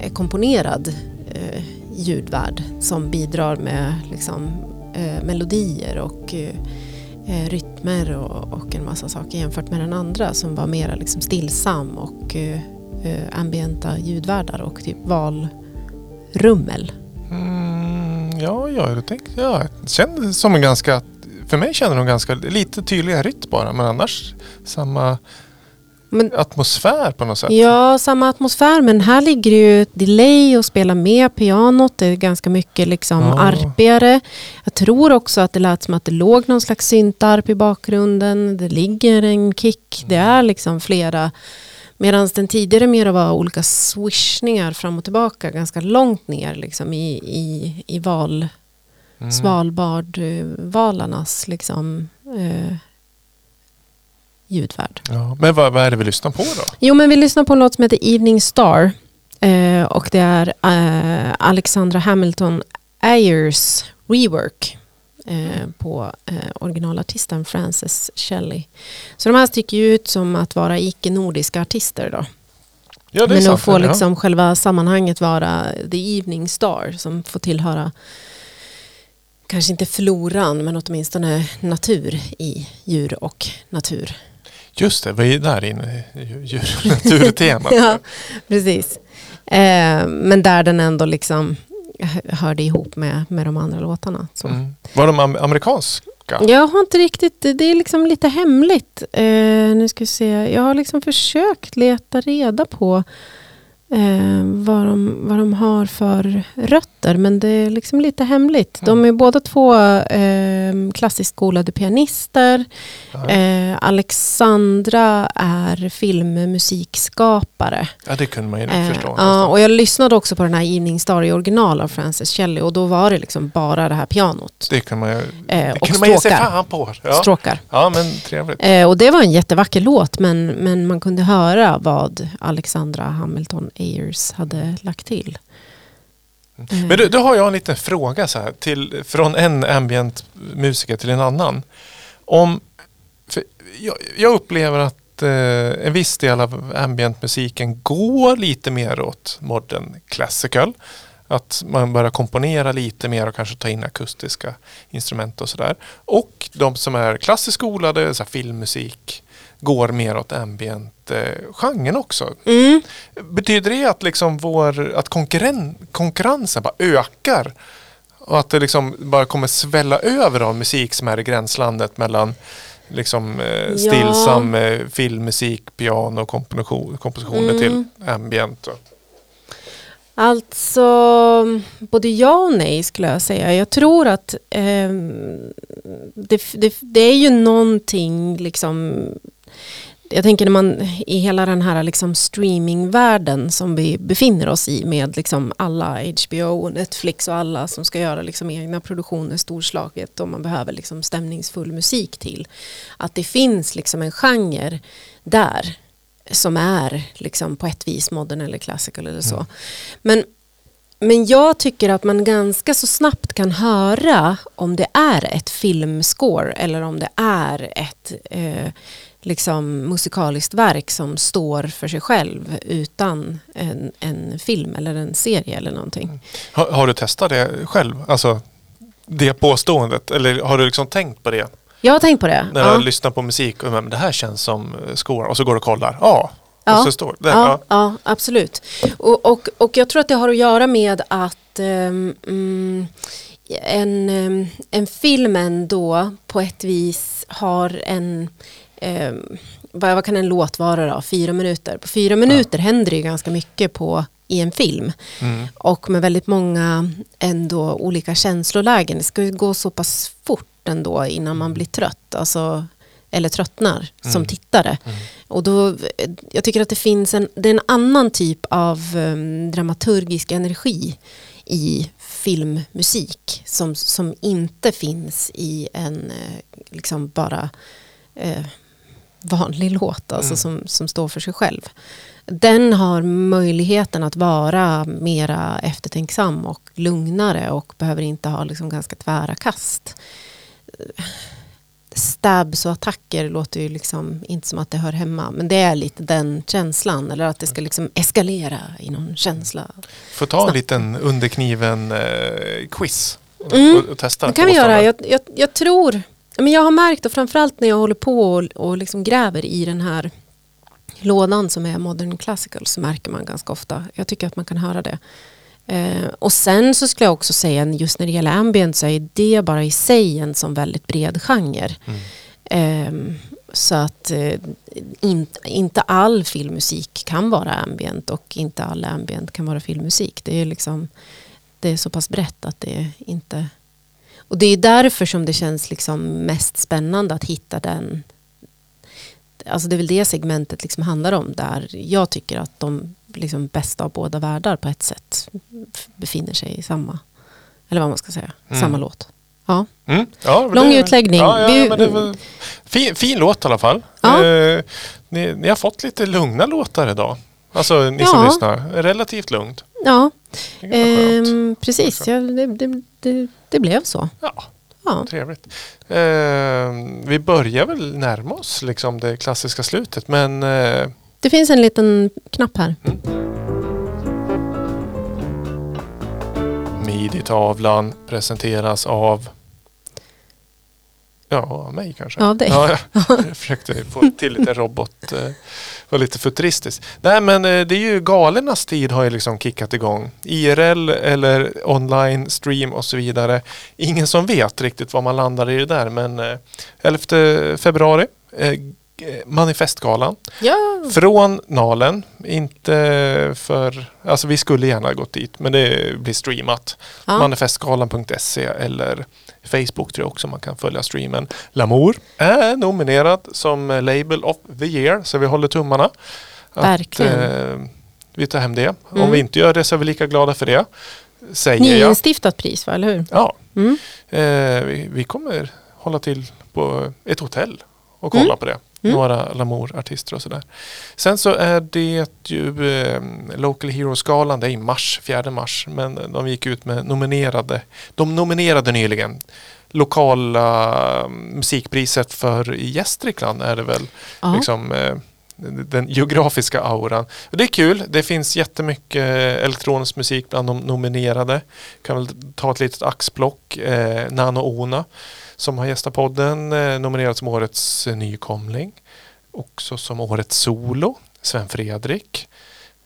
eh, komponerad eh, ljudvärld som bidrar med liksom, eh, melodier och eh, eh, rytmer och, och en massa saker jämfört med den andra som var mer liksom stillsam och eh, ambienta ljudvärdar och typ valrummel. Mm, ja, ja, jag tänkte, ja, det kändes som en ganska... För mig känner de ganska lite tydligare rytm bara, men annars samma Men, atmosfär på något sätt. ja, samma atmosfär men här ligger ju ett delay och spela med pianot. Det är ganska mycket liksom Ja. arpigare. Jag tror också att det lät som att det låg någon slags syntarp i bakgrunden. Det ligger en kick. Det är liksom flera Medan den tidigare mer var olika swishningar fram och tillbaka ganska långt ner liksom i, i, i val, Mm. Svalbardvalarnas liksom, eh, ljudvärld. Ja, men vad, vad är det vi lyssnar på då? Jo men vi lyssnar på en låt som heter Evening Star eh, och det är eh, Alexandra Hamilton Ayers rework eh, på eh, originalartisten Frances Shelley. Så de här sticker ju ut som att vara icke-nordiska artister då. Ja, Men att få ja. liksom själva sammanhanget vara The Evening Star som får tillhöra kanske inte floran men åtminstone natur i djur och natur. Just det, vi är där inne djur och naturtemat. (laughs) ja, precis. Eh, men där den ändå liksom hö- hörde ihop med, med de andra låtarna. Mm. Var de am- amerikanska? Jag har inte riktigt, det är liksom lite hemligt. Eh, nu ska vi se, jag har liksom försökt leta reda på eh, vad, de, vad de har för rötter. Men det är liksom lite hemligt. De är båda två eh, klassiskt skolade pianister. Eh, Alexandra är filmmusikskapare. Ja, det kunde man ju Eh, förstå. ja, och jag lyssnade också på den här Evening Star i original av Frances Shelley och då var det liksom bara det här pianot. det kan man ju, Eh, och kunde man ge sig fan på. Ja. Stråkar. ja, men trevligt. Eh, och det var en jättevacker låt men, men man kunde höra vad Alexandra Hamilton Ayers hade lagt till. Mm. Men du, då har jag en liten fråga så här, till, från en ambient musiker till en annan. Om, för jag, jag upplever att eh, en viss del av ambientmusiken går lite mer åt modern classical. Att man börjar komponera lite mer och kanske ta in akustiska instrument och sådär. Och de som är klassiskt skolade, så här filmmusik, går mer åt ambient-genren också. Mm. Betyder det att, liksom vår, att konkurren, konkurrensen bara ökar? Och att det liksom bara kommer svälla över av musik som är i gränslandet mellan liksom, eh, Ja. stillsam eh, filmmusik, piano och komposition, kompositioner Mm. till ambient. Alltså, både ja och nej skulle jag säga. Jag tror att ehm, det, det, det är ju någonting liksom jag tänker när man i hela den här liksom streamingvärlden som vi befinner oss i med liksom alla HBO och Netflix och alla som ska göra liksom egna produktioner storslaget och man behöver liksom stämningsfull musik till. Att det finns liksom en genre där som är liksom på ett vis modern eller classical eller så. Men, men jag tycker att man ganska så snabbt kan höra om det är ett filmscore eller om det är ett eh, liksom musikaliskt verk som står för sig själv utan en, en film eller en serie eller någonting. Har, har du testat det själv? Alltså det påståendet? Eller har du liksom tänkt på det? Jag har tänkt på det. När ja. du lyssnar på musik och men, det här känns som eh, score och så går du och kollar. Ja, Ja. står det. Ja, Ja. ja, absolut. Och, och, och jag tror att det har att göra med att mm, en, ehm, en film ändå på ett vis har en ehm, vad, vad kan en låt vara då? Fyra minuter. På fyra minuter händer det ju ganska mycket på, i en film. Mm. Och med väldigt många ändå olika känslolägen. Det ska ju gå så pass fort ändå innan man blir trött. Alltså, eller tröttnar som Mm. tittare. Och då, jag tycker att det finns en, det är en annan typ av um, dramaturgisk energi i filmmusik som, som inte finns i en eh, liksom bara eh, vanlig låt alltså Mm. som, som står för sig själv. Den har möjligheten att vara mera eftertänksam och lugnare och behöver inte ha liksom ganska tvära kast. stabs och attacker låter ju liksom inte som att det hör hemma. Men det är lite den känslan. Eller att det ska liksom eskalera i någon känsla. Får ta en Snabbt. liten underkniven-quiz och, Mm. och, och testa. Det kan vi göra. Jag, jag, jag tror, men jag har märkt och framförallt när jag håller på och, och liksom gräver i den här lådan som är Modern Classical så märker man ganska ofta. Jag tycker att man kan höra det. Eh, och sen så skulle jag också säga just när det gäller ambient så är det bara i sig en som väldigt bred genre. Mm. Ehm, så att eh, in, inte all filmmusik kan vara ambient och inte all ambient kan vara filmmusik. Det är liksom det är så pass brett att det inte... Och det är därför som det känns liksom mest spännande att hitta den... Alltså det är väl det segmentet liksom handlar om där jag tycker att de liksom bästa av båda världar på ett sätt befinner sig i samma, eller vad man ska säga, Mm. samma låt. Ja. Mm. Ja, Lång det- utläggning. Ja, ja, Vi- fin, fin låt i alla fall. Eh, ni, ni har fått lite lugna låtar idag. Alltså ni som lyssnar. Relativt lugnt. Ja, Ehm, precis. Ja, det, det, det, det blev så. Ja, Ja. trevligt. Eh, vi börjar väl närma oss liksom det klassiska slutet. Men eh, Det finns en liten knapp här. Midi-tavlan presenteras av Ja, mig kanske. Av dig. Ja, (laughs) jag försökte få till lite robot. eh, var lite futuristiskt. Nej men eh, det är ju galernas tid har ju liksom kickat igång. IRL eller online stream och så vidare. Ingen som vet riktigt vad man landar i det där men eh, 11 februari eh, g- Manifestgalan. Ja, Från Nalen. Inte för... Alltså vi skulle gärna ha gått dit men det blir streamat. ja. Manifestgalan.se eller Facebook tror jag också man kan följa streamen. Lamour är nominerad som Label of the Year så vi håller tummarna. Att, Verkligen. eh, vi tar hem det. Om Mm. vi inte gör det så är vi lika glada för det. Säger jag. nyinstiftat pris, va? eller hur? Ja, Mm. eh, vi, vi kommer hålla till på ett hotell och kolla Mm. på det. Mm. Några Lamour-artister och sådär. Sen så är det ju eh, Local Heroes-galan, det är i mars, 4 mars. Men de gick ut med nominerade. De nominerade nyligen lokala eh, musikpriset för Gästrikland är det väl. Ja. Liksom, eh, den geografiska auran. Och det är kul. Det finns jättemycket eh, elektronisk musik bland de nominerade. Kan väl ta ett litet axplock. Eh, Nano Ona som har gästat podden eh, nominerad som årets eh, nykomling. Också som årets solo. Sven Fredrik.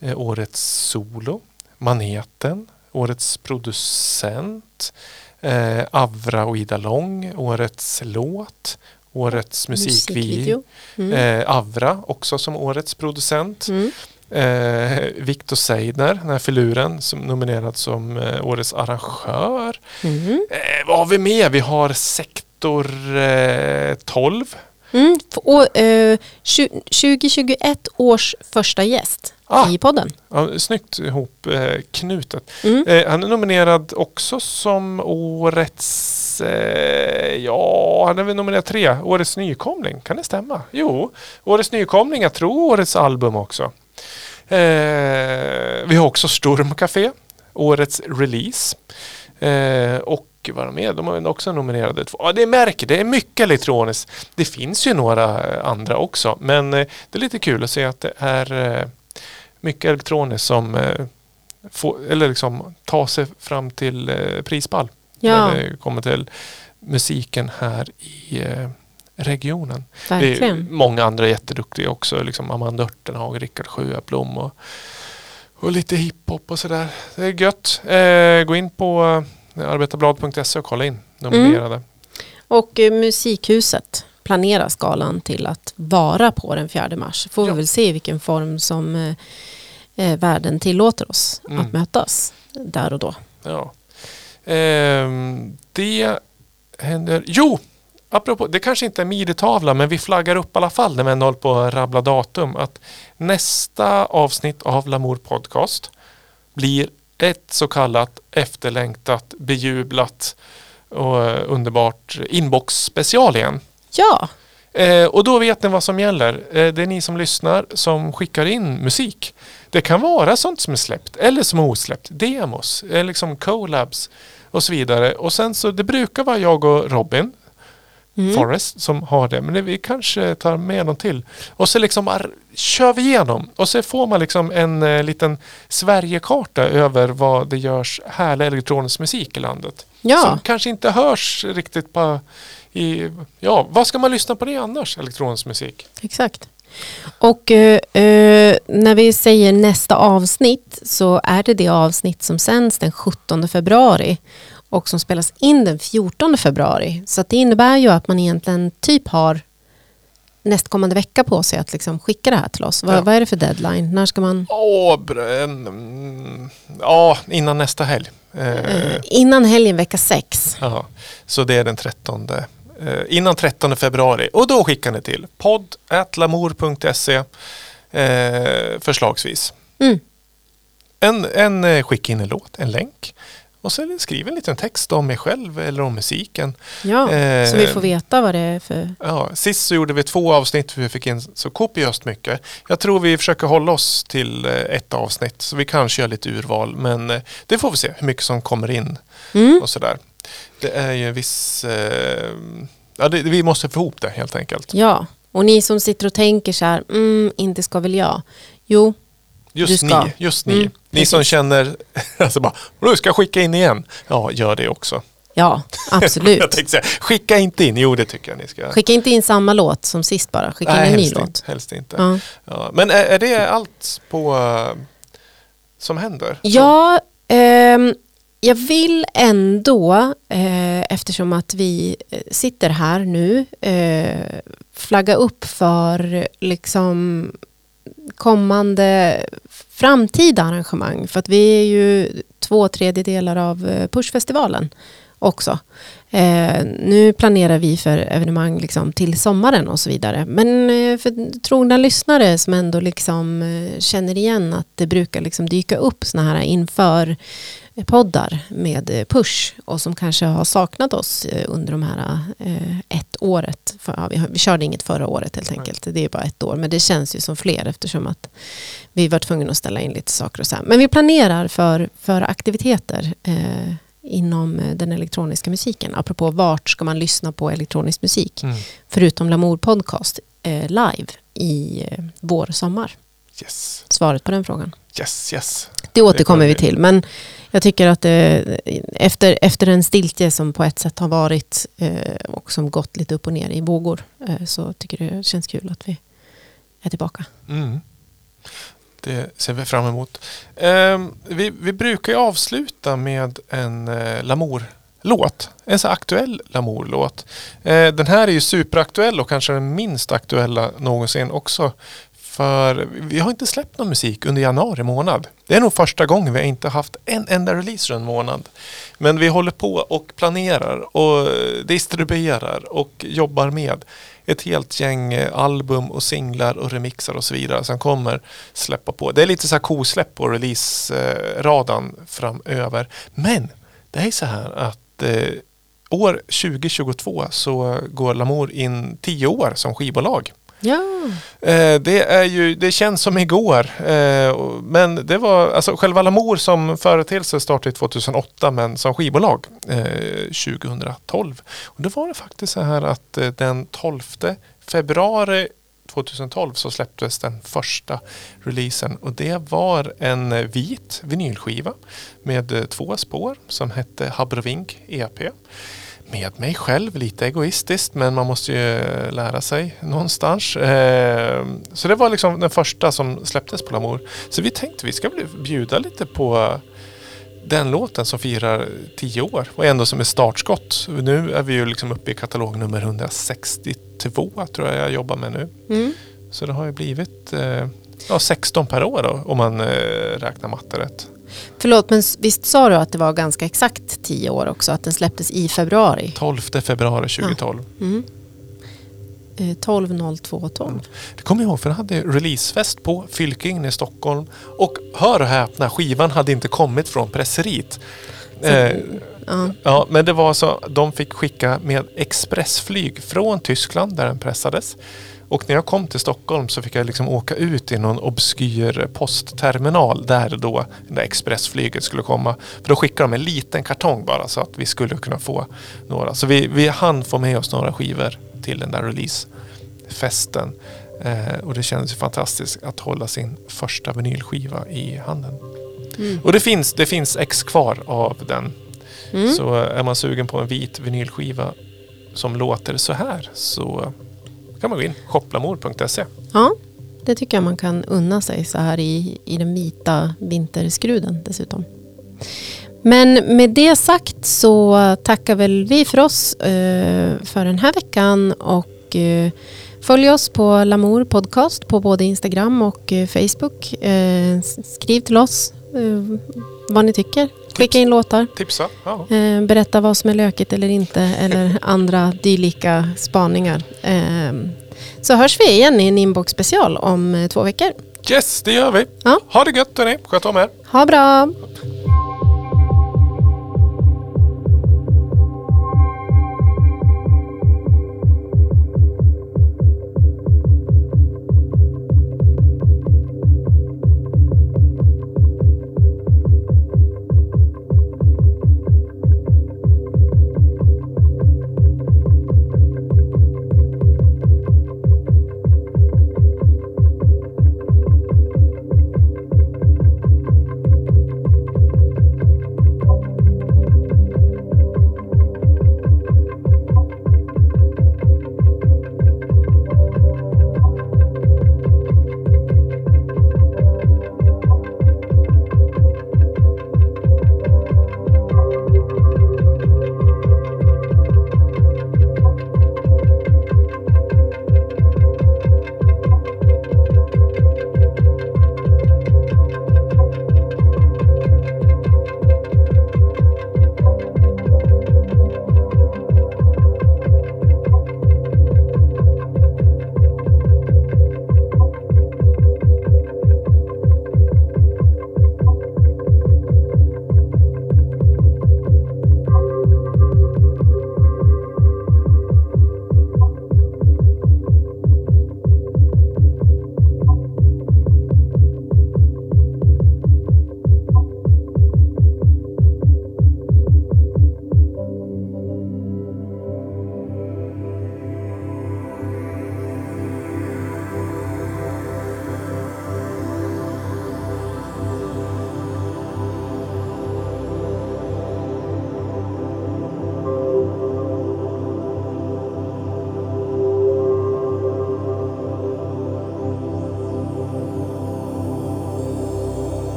Eh, årets solo. Maneten. Årets producent. Eh, Avra och Ida Lång. Årets låt. Årets musikvideo. Mm. Eh, Avra också som årets producent. Mm. Eh, Victor Seidner, den här filuren, som nominerad som eh, årets arrangör. Mm. Eh, vad har vi mer? Vi har Sektor eh, 12. Mm. F- Och, eh, tju- 2021 års första gäst Ah. i podden. Ja, snyggt ihop eh, knutet. Mm. Eh, han är nominerad också som årets, ja han är väl nominerad tre, årets nykomling. Kan det stämma? Jo, årets nykomling, jag tror årets album också. Eh, vi har också Stormcafé, årets release. Eh, och vad är de med? De har också nominerade två. Ja, det märker, det är mycket elektroniskt. Det finns ju några eh, andra också, men eh, det är lite kul att se att det är eh, mycket elektroniskt som eh, få, eller liksom ta sig fram till prispall. Ja, När det kommer till musiken här i regionen. Det är verkligen. många andra jätteduktiga också. Liksom Amanda Örtenhag, Rickard Sjöblom och, och lite hiphop och sådär. Det är gött. Eh, gå in på eh, arbetarblad.se och kolla in nominerade. Och eh, Musikhuset planerar skalan till att vara på den 4 mars. Får Ja. vi väl se i vilken form som eh, eh, världen tillåter oss Mm. att mötas där och då. Ja. Ehm, det händer... Jo! Apropå, det kanske inte är midi-tavla men vi flaggar upp i alla fall när vi ändå håller på att rabbla datum att nästa avsnitt av Lamour Podcast blir ett så kallat efterlängtat, bejublat och eh, underbart inbox-special igen. Ja, Eh, och då vet ni vad som gäller. Eh, det är ni som lyssnar som skickar in musik. Det kan vara sånt som är släppt eller som är osläppt. Demos, eh, liksom collabs och så vidare. Och sen så det brukar vara jag och Robin Mm. Forest som har det. Men det, vi kanske tar med någon till. Och så liksom kör vi igenom. Och så får man liksom en eh, liten Sverigekarta över vad det görs härlig elektronisk musik i landet. Ja, Som kanske inte hörs riktigt på i, ja, vad ska man lyssna på det annars? Elektronisk musik. exakt. Och eh, eh, när vi säger nästa avsnitt så är det det avsnitt som sänds den 17 februari och som spelas in den 14 februari. Så det innebär ju att man egentligen typ har nästkommande vecka på sig att liksom skicka det här till oss. Vad, Ja. vad är det för deadline? När ska man? Åh, mm, ja, innan nästa helg. Eh, innan helgen vecka 6. Ja, så det är den 13. Eh, innan 13 februari. Och då skickar ni till podd.lamour.se eh, förslagsvis. Mm. En, en eh, skicka in en låt, en länk. Och så skriv en liten text om mig själv eller om musiken. Ja, Eh, så vi får veta vad det är för... Ja, sist så gjorde vi två avsnitt för vi fick in så kopiöst mycket. Jag tror vi försöker hålla oss till eh, ett avsnitt så vi kanske gör lite urval men eh, det får vi se hur mycket som kommer in Mm. och sådär. Det är ju en viss... Eh, ja, det, vi måste få ihop det helt enkelt. Ja, och ni som sitter och tänker så här, mm, inte ska väl jag. Jo, Just ska. ni, just ni. Mm, ni som känner, (laughs) alltså bara, du ska jag skicka in igen. Ja, gör det också. ja, (laughs) Jag absolut. tänkte säga, skicka inte in. Jo, det tycker jag ni ska. Skicka inte in samma låt som sist bara, skicka in en ny helst, låt. inte, helst inte. Ja, Ja, men är, är det allt på eh, som händer? ja ehm, jag vill ändå, eh, eftersom att vi eh, sitter här nu, eh, flagga upp för liksom kommande framtida arrangemang. För att vi är ju två tredjedelar av eh, Pushfestivalen också. Eh, nu planerar vi för evenemang liksom till sommaren och så vidare. Men eh, för trogna lyssnare som ändå liksom eh, känner igen att det brukar liksom dyka upp sådana här inför eh, poddar med eh, Push och som kanske har saknat oss eh, under de här eh, ett året. Vi, körde inget förra året helt enkelt. Det är bara ett år. Men det känns ju som fler eftersom att vi var tvungna att ställa in lite saker och så här. Men vi planerar för, för aktiviteter eh, inom eh, den elektroniska musiken. Apropå vart ska man lyssna på elektronisk musik? Mm. Förutom Lamour Podcast eh, live i eh, vår sommar. Yes, Svaret på den frågan. yes, yes. Det återkommer kommer vi. till. Men jag tycker att eh, efter, efter en stiltje som på ett sätt har varit eh, och som gått lite upp och ner i vågor eh, så tycker jag det känns kul att vi är tillbaka. Mm. Det ser vi fram emot. Ehm, vi, vi brukar ju avsluta med en eh, Lamour-låt. En så aktuell Lamour-låt. Eh, den här är ju superaktuell och kanske den minst aktuella någonsin också. För vi har inte släppt någon musik under januari månad. Det är nog första gången vi inte haft en enda release en månad. Men vi håller på och planerar och distribuerar och jobbar med ett helt gäng album och singlar och remixar och så vidare som kommer släppa på. Det är lite så här kosläpp på release-radan framöver. Men det är så här att eh, år 2022 så går Lamour in tio år som skivbolag. Ja, eh, det, är ju, det känns som igår. Eh, men det var alltså själva Lamour som företeelse startade 2008 men som skivbolag eh, 2012. Och då var det faktiskt så här att den 12 februari 2012 så släpptes den första releasen och det var en vit vinylskiva med två spår som hette Habrovink EP med mig själv, lite egoistiskt men man måste ju lära sig någonstans. Eh, så det var liksom den första som släpptes på Lamour. Så vi tänkte vi ska bjuda lite på den låten som firar tio år och ändå som är startskott. Nu är vi ju liksom uppe i katalog nummer 162 tror jag jag jobbar med nu. mm. Så det har ju blivit eh, ja, 16 per år då, om man eh, räknar matte rätt. Förlåt men visst sa du att det var ganska exakt tio år också, att den släpptes i februari? 12 februari 2012. Mm. Eh, 12 02 12. Det kommer jag ihåg för jag hade releasefest på Fylking i Stockholm. Och hör och häpna, skivan hade inte kommit från presseriet. Eh, Ja. ja, men det var så, de fick skicka med expressflyg från Tyskland där den pressades. Och när jag kom till Stockholm så fick jag liksom åka ut i någon obskyr postterminal där då där expressflyget skulle komma. För då skickade de en liten kartong bara så att vi skulle kunna få några. Så vi, vi hann få med oss några skivor till den där releasefesten. Eh, och det kändes ju fantastiskt att hålla sin första vinylskiva i handen. Mm. Och det finns, det finns ex kvar av den. Mm. Så är man sugen på en vit vinylskiva som låter så här så kan man gå in shopplamor.se. Ja, det tycker jag man kan unna sig så här i, i den vita vinterskruden dessutom. Men med det sagt så tackar väl vi för oss eh, för den här veckan och eh, följ oss på Lamour Podcast på både Instagram och eh, Facebook. Eh, skriv till oss eh, vad ni tycker. Skicka in låtar. Tipsa. Ja. Eh, berätta vad som är lökigt eller inte eller (laughs) andra dylika spaningar. Eh, så hörs vi igen i en inbox special om eh, två veckor. Yes, det gör vi. Ja. Ha det gött hörni. Sköt om er. Ha bra!